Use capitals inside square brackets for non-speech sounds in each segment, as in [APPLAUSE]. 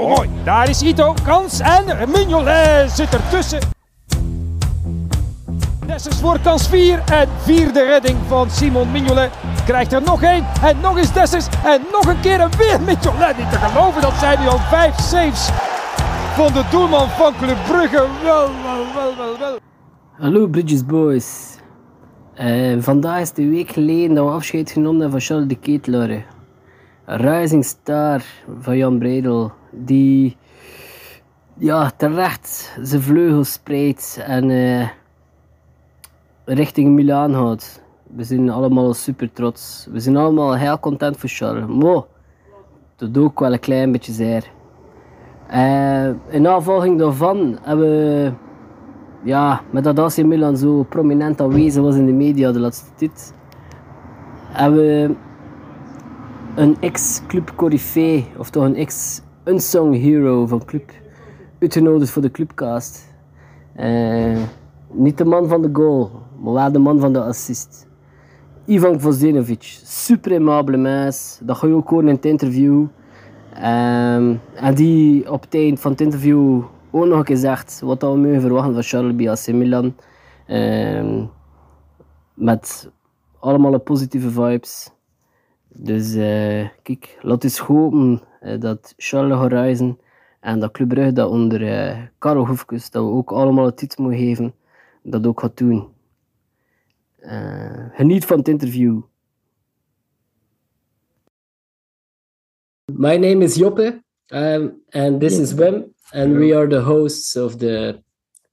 Oh. Daar is Ito. Kans. En Mignolet zit ertussen. Dessers voor kans 4. En vierde redding van Simon Mignolet. Krijgt er nog één. En nog eens Dessers. En nog een keer en weer Mignolet. Niet te geloven. Dat zijn nu al vijf saves van de doelman van Club Brugge. Wel, wel, wel, wel, wel. Hallo Bridges Boys. Eh, vandaag is de week geleden dat we afscheid genomen hebben van Charles de Ketelaar. Rising Star van Jan Breidel. Die ja, terecht zijn vleugels spreidt en eh, richting Milaan gaat. We zijn allemaal super trots. We zijn allemaal heel content voor Charles. Maar dat doet ook wel een klein beetje zeer. Eh, in navolging daarvan hebben we ja, met dat AC Milan zo prominent aanwezig was in de media de laatste tijd, hebben we een ex-club Corifee, of toch een ex-unsung hero van club, uitgenodigd voor de clubcast. Eh, niet de man van de goal, maar wel de man van de assist. Ivan Vosdenovic, super aimabele mens, dat ga je ook horen in het interview. Ehm, en die op het eind van het interview ook nog een zegt wat we mogen verwachten van Charles AC Milan. Ehm, met allemaal positieve vibes. Dus eh, kijk, laat eens hopen eh, dat Charles gaat reizen en dat Club Brugge dat onder uh, Karel Hoefkes, dat we ook allemaal het titel mogen geven, dat ook gaat doen. geniet van het interview. My name is Joppe um, and this is Wim and we are the hosts of the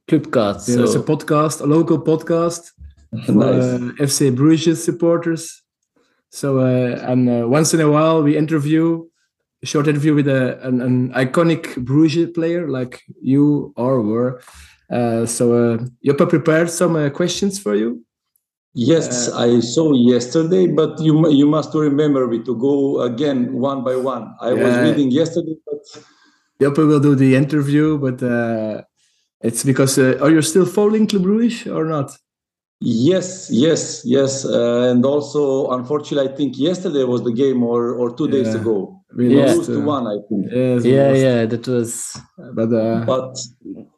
Clubcast. Yeah, so. It's a podcast, a local podcast for nice. uh, FC Bruges supporters. So, uh, and uh, once in a while we interview a short interview with a, an, an iconic Bruges player like you or were. Uh, so, uh, Joppa prepared some uh, questions for you. Yes, I saw yesterday, but you you must remember me to go again one by one. I yeah. was reading yesterday, but Joppe will do the interview, but uh, it's because uh, are you still following Club Brugge or not? Yes, yes, yes, uh, and also unfortunately, I think yesterday was the game, or or two days ago. We We lost, lost to uh, one, I think. Yes, Yeah, yeah, that was. But uh, But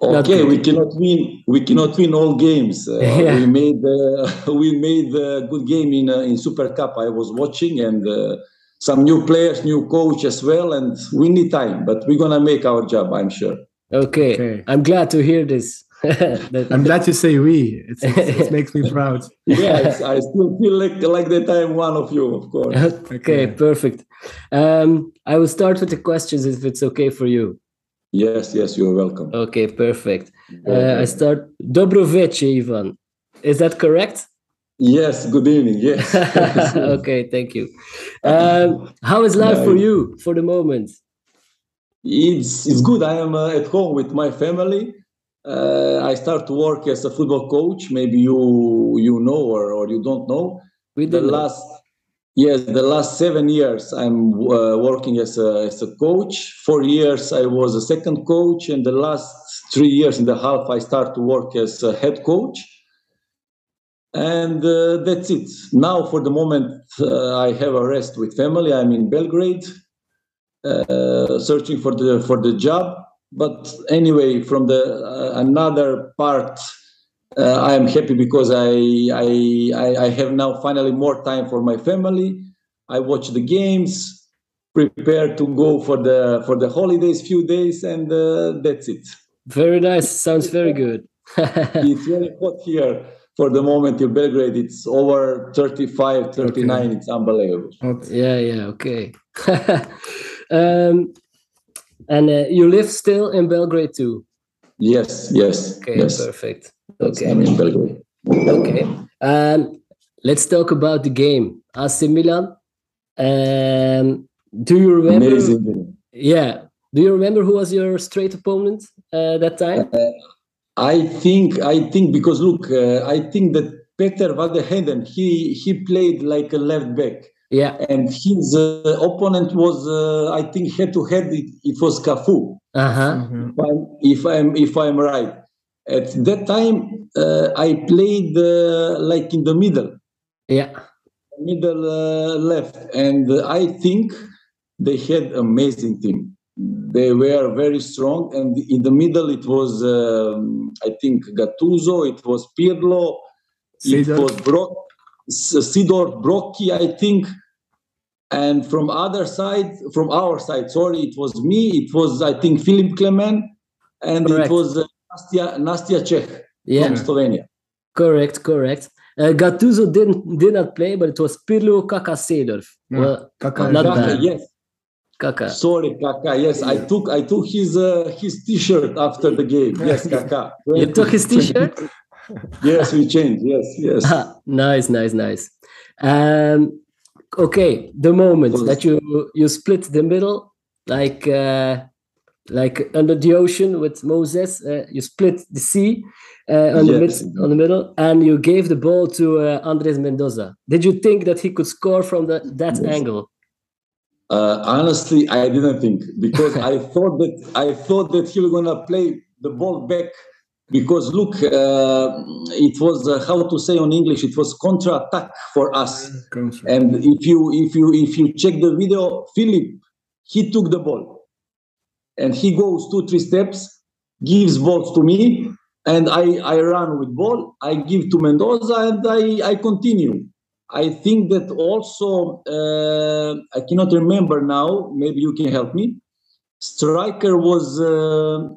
okay, we cannot win. We cannot win all games. Uh, [LAUGHS] Yeah. We made uh, [LAUGHS] we made a good game in uh, in Super Cup. I was watching and uh, some new players, new coach as well, and we need time. But we're gonna make our job. I'm sure. Okay. Okay. I'm glad to hear this. That- I'm glad you say we. It's, it's, it [LAUGHS] makes me proud. Yes, I still feel like like that I'm one of you, of course. [LAUGHS] okay, perfect. Um, I will start with the questions if it's okay for you. Yes, yes, you're welcome. Okay, perfect. Uh, I start Dobroveche, Ivan. Is that correct? Yes, good evening. Yes. [LAUGHS] okay, thank you. Um, how is life for you for the moment? It's it's good. I am uh, at home with my family. Uh, I start to work as a football coach. Maybe you you know or, or you don't know. We The last yes, the last seven years I'm uh, working as a as a coach. Four years I was a second coach, and the last three years and a half I start to work as a head coach. And uh, that's it. Now, for the moment, uh, I have a rest with family. I'm in Belgrade uh, searching for the for the job. But anyway, from the uh, another part, uh, I am happy because I, I I have now finally more time for my family. I watch the games, prepare to go for the for the holidays, few days, and uh, that's it. Very nice. Sounds very good. [LAUGHS] it's very hot here for the moment in Belgrade. It's over 35, 39. It's unbelievable. Yeah, yeah, okay. [LAUGHS] um, and uh, you live still in Belgrade too? Yes, yes, Okay, yes. perfect. Yes, Okay. I'm in Belgrade. Okay. Um, let's talk about the game. AC Milan. Um, do you remember? Amazing. Yeah. Do you remember who was your straight opponent uh, that time? I think I think because look, uh, I think that Peter van he he played like a left back, Yeah. and his uh, opponent was uh, I think head to head it, it was Cafu. Uh huh. Mhm. If I'm if I'm, if I'm right. At that time, uh, I played uh, like in the middle, Yeah. middle uh, left, and uh, I think they had amazing team. they were very strong, and in the middle it was um, I think Gattuso, it was Pirlo, it was Brock, Seedorf Brocchi, I think. And from other side, from our side, sorry, it was me. It was I think Philippe Clement, and Correct. it was uh, Nastja Nastja Čeh Yeah, from Slovenia. correct, correct. Uh, Gattuso didn't did not play, but it was Pirlo Kaka Seedorf. Yeah. Well, Kaka, Not Kaka, bad. yes, Kaka. sorry, Kaka. Yes, I took I took his uh, his T-shirt after the game. Yes, Kaka. You took his T-shirt. [LAUGHS] yes, we changed. Yes, yes. Ah, nice, nice, nice. Um, okay, the moment that you you split the middle, like uh, like under the ocean with Moses, uh, you split the sea uh, on the mid, on the middle, and you gave the ball to uh, Andres Mendoza. Did you think that he could score from the, that Yes. angle? Uh, honestly, I didn't think because [LAUGHS] I thought that I thought that he was gonna play the ball back because look, uh, it was uh, how to say on English, it was contra attack for us. And if you if you if you check the video, Philip he took the ball and he goes two three steps, gives balls to me, and I I run with ball. I give to Mendoza and I I continue. I think that also uh, I cannot remember now. Maybe you can help me. Striker was uh,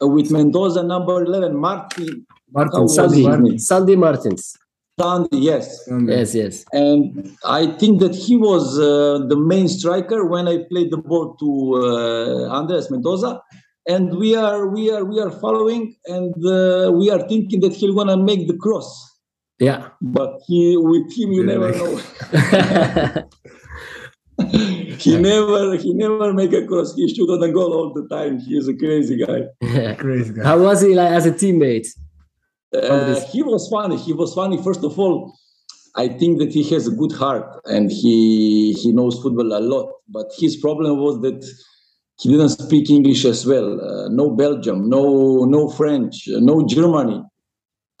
with Mendoza number eleven, Martin Martin, Oh, Sandy, Martin. Sandy Martens. Sandy. Yes, Sandy. Yes, yes. and I think that he was uh, the main striker when I played the ball to uh, Andres Mendoza, and we are we are we are following, and uh, we are thinking that he's gonna make the cross, Yeah. but he with him you Yeah, never like- know. [LAUGHS] [LAUGHS] [LAUGHS] he never he never make a cross. He shoot on the goal all the time. He is a crazy guy. [LAUGHS] Crazy guy. How was he like as a teammate? Uh, he was funny. He was funny. First of all, I think that he has a good heart and he he knows football a lot. But his problem was that he didn't speak English as well. Uh, no Belgium, no no French, uh, no Germany,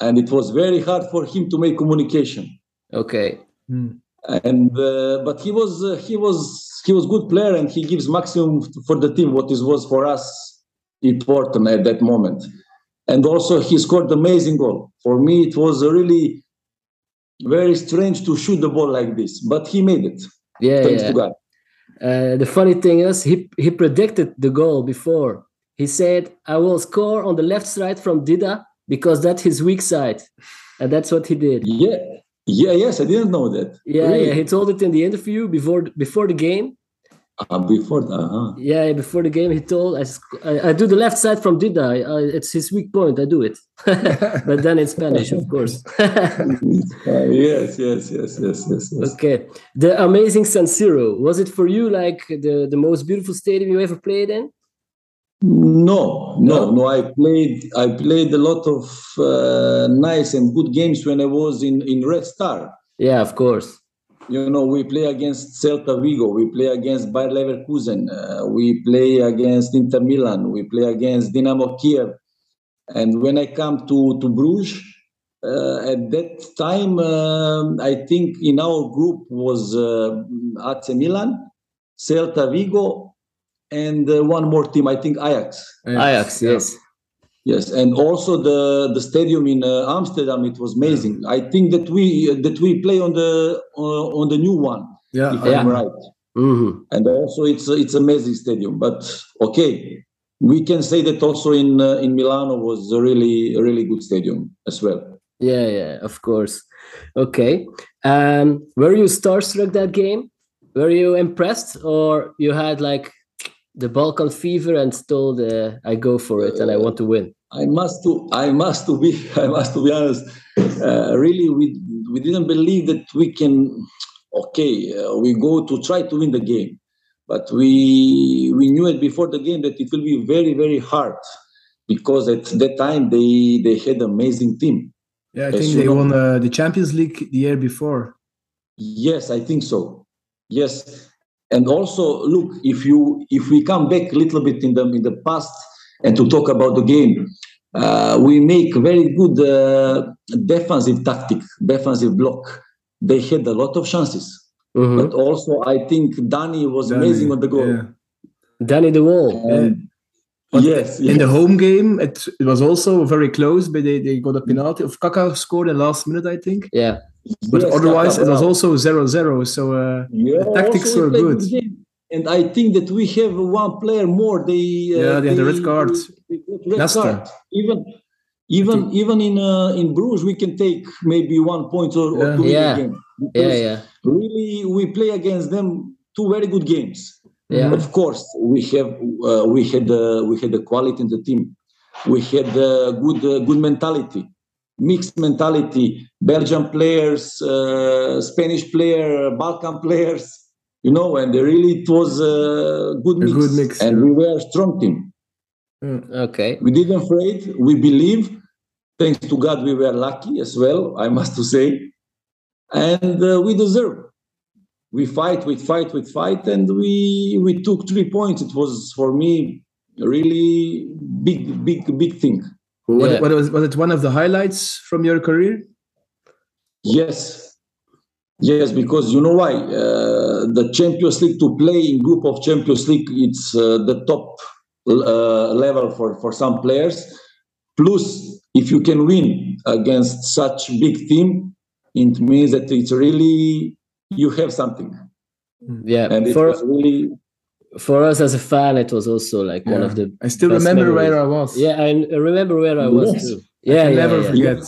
and it was very hard for him to make communication. Okay. Hmm. And uh, but he was uh, he was he was good player and he gives maximum for the team. What is was for us important at that moment and also he scored amazing goal. For me, it was really very strange to shoot the ball like this, but he made it. Yeah, Thanks yeah. to God. Uh, the funny thing is, he he predicted the goal before. He said, "I will score on the left side from Dida because that's his weak side," and that's what he did. Yeah, yeah, yes, I didn't know that. Yeah, Really? yeah. He told it in the interview before before the game. Uh, before that, uh-huh. Yeah, before the game, he told, "I I, I do the left side from Dida. I, I, it's his weak point. I do it." [LAUGHS] but then in Spanish, of course. [LAUGHS] [LAUGHS] Uh, yes, yes, yes, yes, yes, yes. okay, the amazing San Siro was it for you like the the most beautiful stadium you ever played in? No, No? no. I played. I played a lot of uh, nice and good games when I was in in Red Star. Yeah, of course. You know, we play against Celta Vigo, we play against Bayer Leverkusen, uh, we play against Inter Milan, we play against Dynamo Kiev. And when I come to, to Bruges, uh, at that time, um, I think in our group was uh, AC Milan, Celta Vigo, and uh, one more team, I think Ajax. Ajax, Yeah. yes. Yes, and also the the stadium in uh, Amsterdam, it was amazing. I think that we that we play on the uh, on the new one Yeah. if Yeah. I'm right. hmm And also, it's it's amazing stadium. But okay, we can say that also in uh, in Milano was a really a really good stadium as well. Yeah, yeah, of course. Okay. Um, were you starstruck that game? Were you impressed, or you had like the Balkan fever and told, uh, "I go for it and I want to win"? I must to I must to be [LAUGHS] I must to be honest. Uh, really, we we didn't believe that we can. Okay, uh, we go to try to win the game, but we we knew it before the game that it will be very very hard because at that time they they had amazing team. Yeah, I Yes, think they know- won uh, the Champions League the year before. Yes, I think so. Yes, and also look if you if we come back a little bit in the in the past and to talk about the game, uh, we make very good uh, defensive tactic, defensive block. They had a lot of chances, Mhm. but also I think Danny was Dani, amazing on the goal. yeah. Danny the Wall. And But yes, In the home game, it, it was also very close, but they, they got a penalty. Of Kaka scored in the last minute, I think. Yeah. But Yes, otherwise, it was also 0-0. So uh, Yeah, the tactics were good. And I think that we have one player more. They uh, Yeah, they had the red card. red Leicester. card. Even even even in uh, in Bruges, we can take maybe one point or, or two in Yeah. the game. Yeah, yeah. Really, we play against them two very good games. Yeah. Of course, we have uh, we had uh, we had the quality in the team. We had uh, good uh, good mentality, mixed mentality. Belgian players, uh, Spanish player, Balkan players. You know, and really it was a good A mix. good mix, and we were a strong team. Okay. We didn't afraid. We believe. Thanks to God, we were lucky as well. I must to say, and uh, we deserve. We fight, we fight, we fight, and we we took three points. It was for me a really big, big, big thing. What, Yeah. what was, was it one of the highlights from your career? Yes, yes, because you know why? Uh, the Champions League to play in group of Champions League, it's uh, the top uh, level for for some players. Plus, if you can win against such big team, it means that it's really you have something, Yeah. and it For was really for us as a fan, it was also like one of the. I still best remember memories. where I was. Yeah, I remember where I was Yes. too. I Yeah, can yeah, never yeah. forget.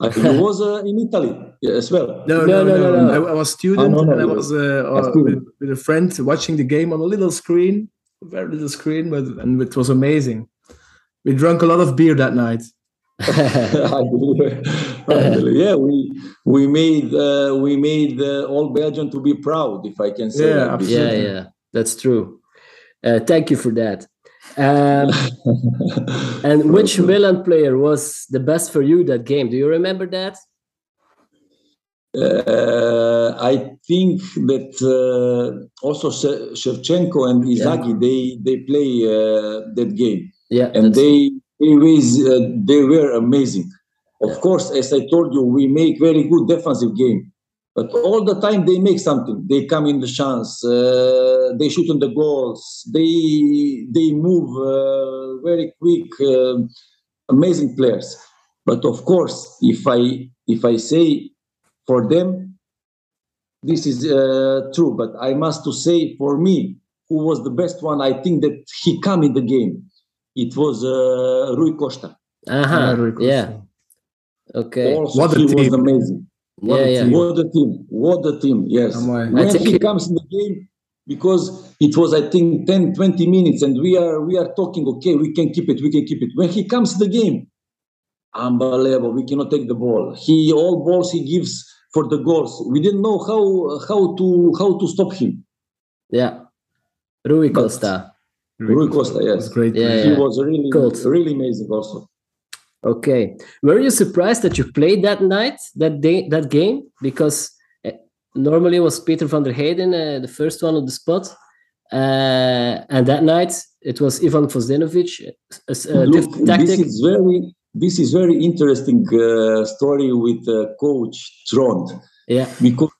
I was uh, in Italy as well. No, No, no, no, no. no, no. I, I was student Oh, no, no, and I was uh, uh, with, with a friend watching the game on a little screen, very little screen, but and it was amazing. We drank a lot of beer that night. [LAUGHS] [LAUGHS] I believe, I believe. Yeah, we we made uh, we made uh, all Belgium to be proud, if I can say. Yeah, like this. yeah, yeah. That's true. Uh, thank you for that. Um, [LAUGHS] and which Milan player was the best for you that game? Do you remember that? Uh, I think that uh, also She- Shevchenko and Inzaghi they they play uh, that game Yeah, and they they was, uh, they were amazing. Of course, as I told you, we make very good defensive game, but all the time they make something. They come in the chance, uh, they shoot on the goals, they they move uh, very quick, uh, amazing players. But of course, if I if I say for them, this is uh, true. But I must to say for me, who was the best one? I think that he come in the game. It was uh, Rui Costa. uh-huh. Yeah, Rui Costa. yeah. Okay. Also, What a he was amazing. What Yeah, a yeah. team. What a team! What a team! Yes. Am I- When I he he- comes in the game, because it was I think 10, 20 minutes, and we are we are talking. Okay, we can keep it. We can keep it. When he comes to the game, unbelievable. We cannot take the ball. He all balls he gives for the goals. We didn't know how how to how to stop him. Yeah. Rui But- Costa. Rui Costa, yes. was great. Yeah, He yeah. was really Good. really amazing also. Okay. Were you surprised that you played that night, that day, that game? Because uh, normally it was Peter van der Heyden, uh, the first one on the spot. Uh, and that night it was Ivan Gvozdenovic. Uh, uh, Look, tactic. this is very this is very interesting uh, story with uh, coach Trond yeah. because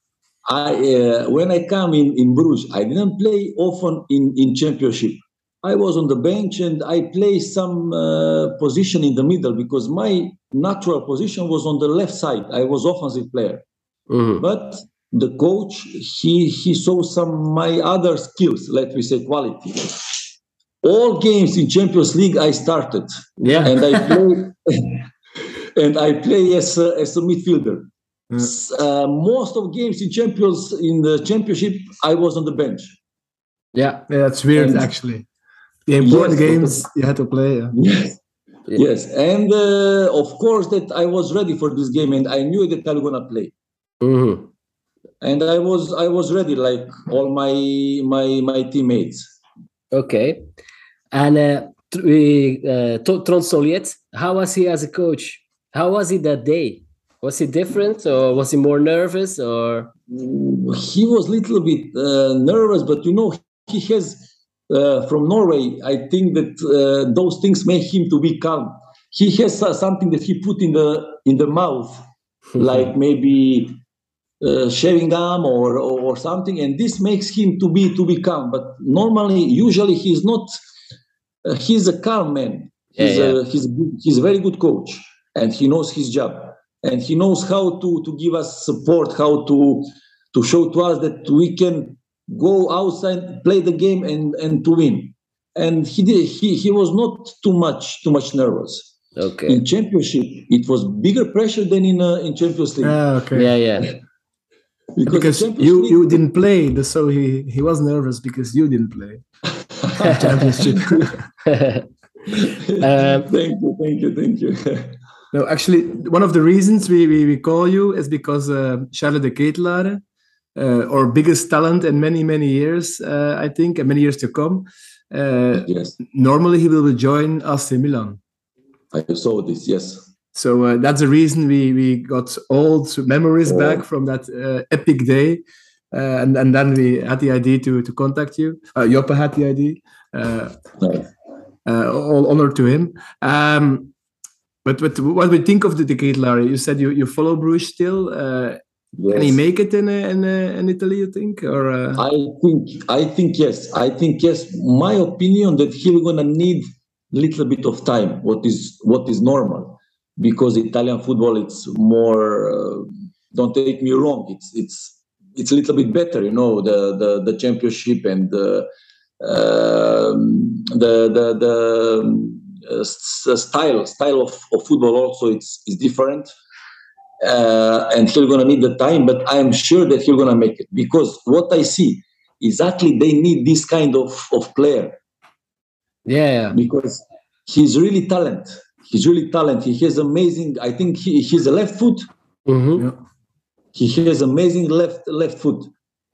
I uh, when I come in in Bruges I didn't play often in in championship. I was on the bench and I play some uh, position in the middle because my natural position was on the left side. I was offensive player, Mhm. but the coach he he saw some my other skills, let me say quality. All games in Champions League I started Yeah. and I [LAUGHS] play [LAUGHS] and I play as a, as a midfielder. Yeah. S- Uh, most of games in champions in the championship, I was on the bench. yeah. Yeah, that's weird And- actually. The important Yes, games you had to play. Yeah. Yes, Yeah. yes, and uh, of course that I was ready for this game, and I knew that I was gonna play, Mhm. and I was I was ready like all my my my teammates. Okay. And uh, we, uh, Tr- Trond Sollied, how was he as a coach? How was he that day? Was he different or was he more nervous or? He was a little bit uh, nervous, but you know he has uh, from Norway. I think that uh, those things make him to be calm. He has uh, something that he put in the in the mouth, like maybe uh, shaving gum or, or something, and this makes him to be to be calm. But normally, usually, he's not. Uh, he's a calm man. He's Yeah, yeah. a he's good- he's a very good coach, and he knows his job, and he knows how to to give us support, how to to show to us that we can go outside, play the game, and and to win. And he did. He he was not too much too much nervous. Okay. In championship, it was bigger pressure than in uh, in Champions League. Ah, okay. Yeah, yeah. because Because you League- you didn't play, so he he was nervous because you didn't play. [LAUGHS] Championship. [LAUGHS] Um, thank you, thank you, thank you. No, actually, one of the reasons we, we, we call you is because uh, Charles de Ketelaere, uh, our biggest talent in many, many years, uh, I think, and many years to come, uh, yes, normally he will join AC Milan. I saw this. Yes, So uh, that's the reason we, we got old memories Oh. back from that uh, epic day. Uh, and, and then we had the idea to, to contact you. Uh, Joppe had the idea. Uh, uh, all honor to him. Um, but, but what we think of the De Ketelaere? You said you, you follow Bruges still. Uh, Can he make it in uh, in, uh, in Italy? You think, or uh, I think I think yes. I think yes. My opinion that he's gonna need a little bit of time. What is what is normal, because Italian football it's more. Uh, don't take me wrong. It's it's it's a little bit better. You know the the, the championship and the um, the the the uh, style style of, of football also it's is different uh, and he's gonna need the time, but I am sure that he's gonna make it because what I see exactly they need this kind of, of player yeah, yeah. because he's really talent. He's really talent. He has amazing. I think he, he's a left foot. hmm He has amazing left left foot.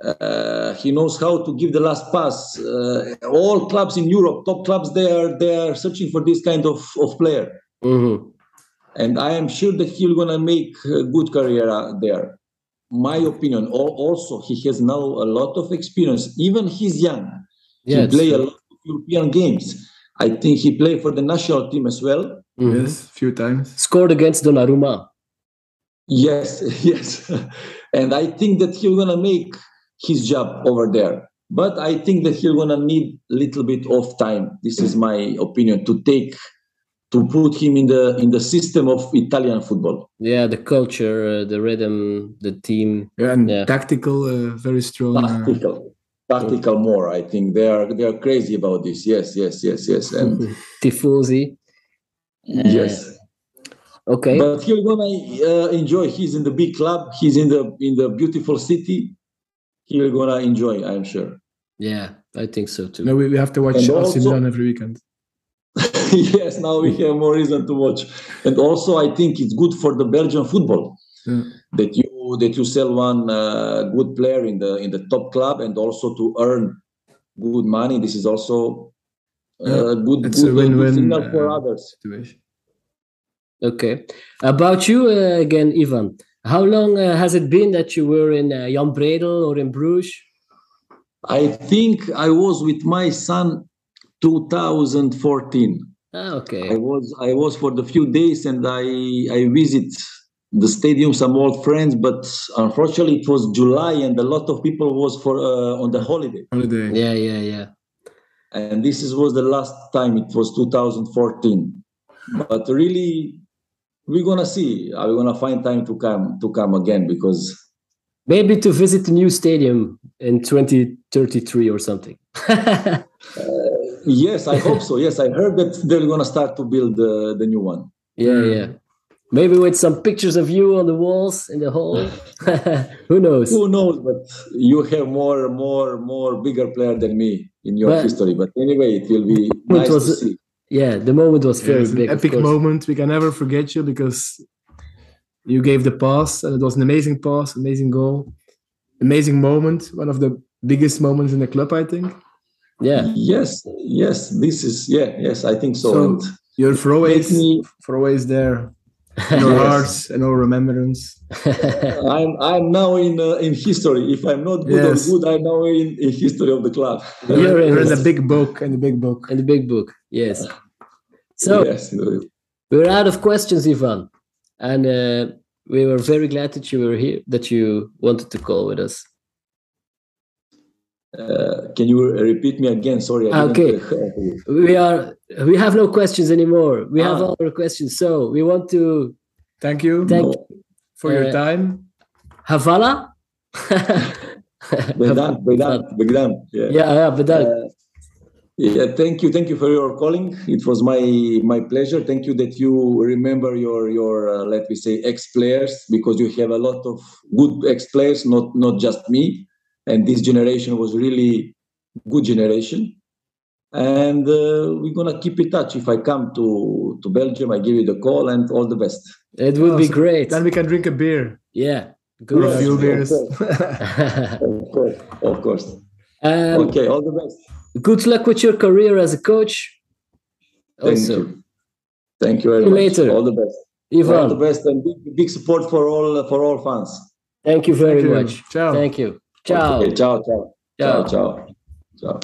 Uh, he knows how to give the last pass. Uh, all clubs in Europe, top clubs, they are they are searching for this kind of, of player. hmm and I am sure that he's gonna make a good career there. My opinion. Also, he has now a lot of experience. Even he's young. Yeah, he it's play a lot of European games. I think he played for the national team as well. Mhm. yes, a few times. Scored against Donnarumma. Yes, [LAUGHS] yes. and I think that he's gonna make his job over there. But I think that he's gonna need a little bit of time. This is my opinion to take to put him in the in the system of Italian football. Yeah, the culture, uh, the rhythm, the team. Yeah, and Yeah. tactical, uh, very strong. Uh, tactical tactical more i think they are they are crazy about this yes yes yes yes and [LAUGHS] Tifosi. Uh, yes Okay. but he's gonna uh, enjoy he's in the big club he's in the in the beautiful city he's gonna enjoy i'm sure yeah, I think so too. no, we, we have to watch And AC also- Milan every weekend. [LAUGHS] yes now we have more reason to watch and also i think it's good for the belgian football Yeah. that you that you sell one uh, good player in the in the top club and also to earn good money this is also uh, good, It's a good, good win-win, signal for uh, others Situation. Okay. About you uh, again, Ivan. How long uh, has it been that you were in uh, Jan Breydel or in Bruges? I think I was with my son 2014. Ah, okay. I was I was for the few days and I I visit the stadium some old friends, but unfortunately it was July and a lot of people was for uh, on the holiday. Holiday. Yeah, yeah, yeah. And this is, was the last time. It was 2014. But really, we're gonna see. Are we gonna find time to come to come again? Because Maybe to visit the new stadium in 2033 or something. [LAUGHS] yes, I hope so. Yes, I heard that they're gonna start to build the the new one. yeah, yeah. Mm. Maybe with some pictures of you on the walls in the hall. [LAUGHS] Who knows? Who knows? But you have more, more, more bigger player than me in your But- history. But anyway, it will be nice was- to see. Yeah, the moment was very it's big. of epic moment. We can never forget you because you gave the pass, and it was an amazing pass, amazing goal, amazing moment. One of the biggest moments in the club, I think. Yeah, Yes, yes. This is yeah, yes. I think so. So, and You're for always, me, for always there [LAUGHS] in our Yes. hearts and our remembrance. [LAUGHS] I'm I'm now in uh, in history. If I'm not good Yes. or good, I'm now in, in history of the club. You're in You're in it. the big book, in the big book. in the big book. Yes. So yes, we're out of questions, Ivan. And uh, we were very glad that you were here, that you wanted to call with us. Uh, can you repeat me again? Sorry. I okay. we are. We have no questions anymore. We ah. have all our questions. So we want to thank you. Thank no. for uh, your time. Havala. Bedan, Bedan, Bedan. Yeah, yeah, yeah Bedan. Uh, yeah, thank you, thank you for your calling. It was my my pleasure. Thank you that you remember your your uh, let me say ex players because you have a lot of good ex players, not not just me. And this generation was really good generation. And uh, we're gonna keep in touch. If I come to to Belgium, I give you the call and all the best. It would be great. Then we can drink a beer. Yeah, good. a few beers. [LAUGHS] of course, of course. Um, okay, all the best good luck with your career as a coach. Thank also. you. Thank you very much. Later. All the best. Ivan. All the best and big, big support for all for all fans. Thank you very Thank much. Ciao. Thank you. Ciao. Okay, ciao, ciao. Ciao, ciao. Ciao.